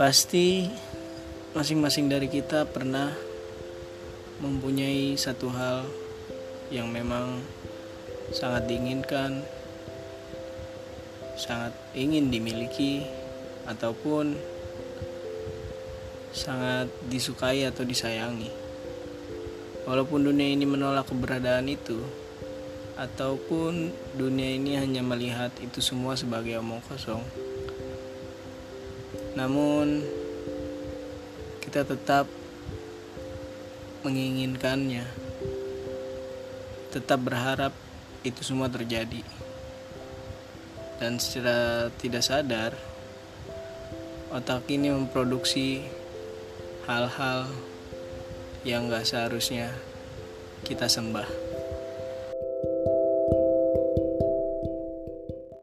Pasti masing-masing dari kita pernah mempunyai satu hal yang memang sangat diinginkan, sangat ingin dimiliki, ataupun sangat disukai atau disayangi. Walaupun dunia ini menolak keberadaan itu, ataupun dunia ini hanya melihat itu semua sebagai omong kosong namun kita tetap menginginkannya, tetap berharap itu semua terjadi, dan secara tidak sadar otak ini memproduksi hal-hal yang gak seharusnya kita sembah.